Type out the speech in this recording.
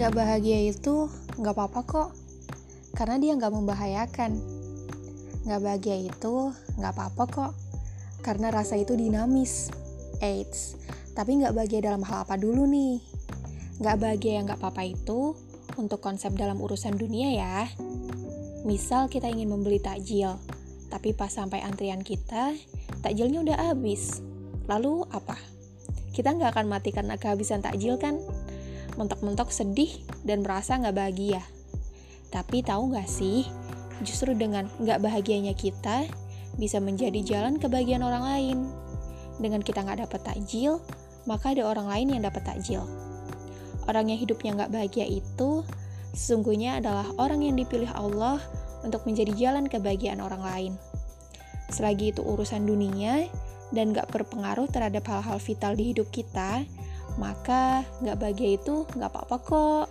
Gak bahagia itu gak apa-apa kok, karena dia gak membahayakan. Gak bahagia itu gak apa-apa kok, karena rasa itu dinamis. Eits, tapi gak bahagia dalam hal apa dulu nih? Gak bahagia yang gak apa-apa itu untuk konsep dalam urusan dunia ya. Misal kita ingin membeli takjil, tapi pas sampai antrian kita, takjilnya udah habis. Lalu apa? Kita nggak akan mati karena kehabisan takjil kan? Mentok-mentok sedih dan merasa nggak bahagia. Tapi tahu nggak sih, justru dengan nggak bahagianya kita bisa menjadi jalan kebahagiaan orang lain. Dengan kita nggak dapat takjil, maka ada orang lain yang dapat takjil. Orang yang hidupnya nggak bahagia itu sesungguhnya adalah orang yang dipilih Allah untuk menjadi jalan kebahagiaan orang lain. Selagi itu urusan dunia dan gak berpengaruh terhadap hal-hal vital di hidup kita, maka nggak bahagia itu nggak apa-apa kok.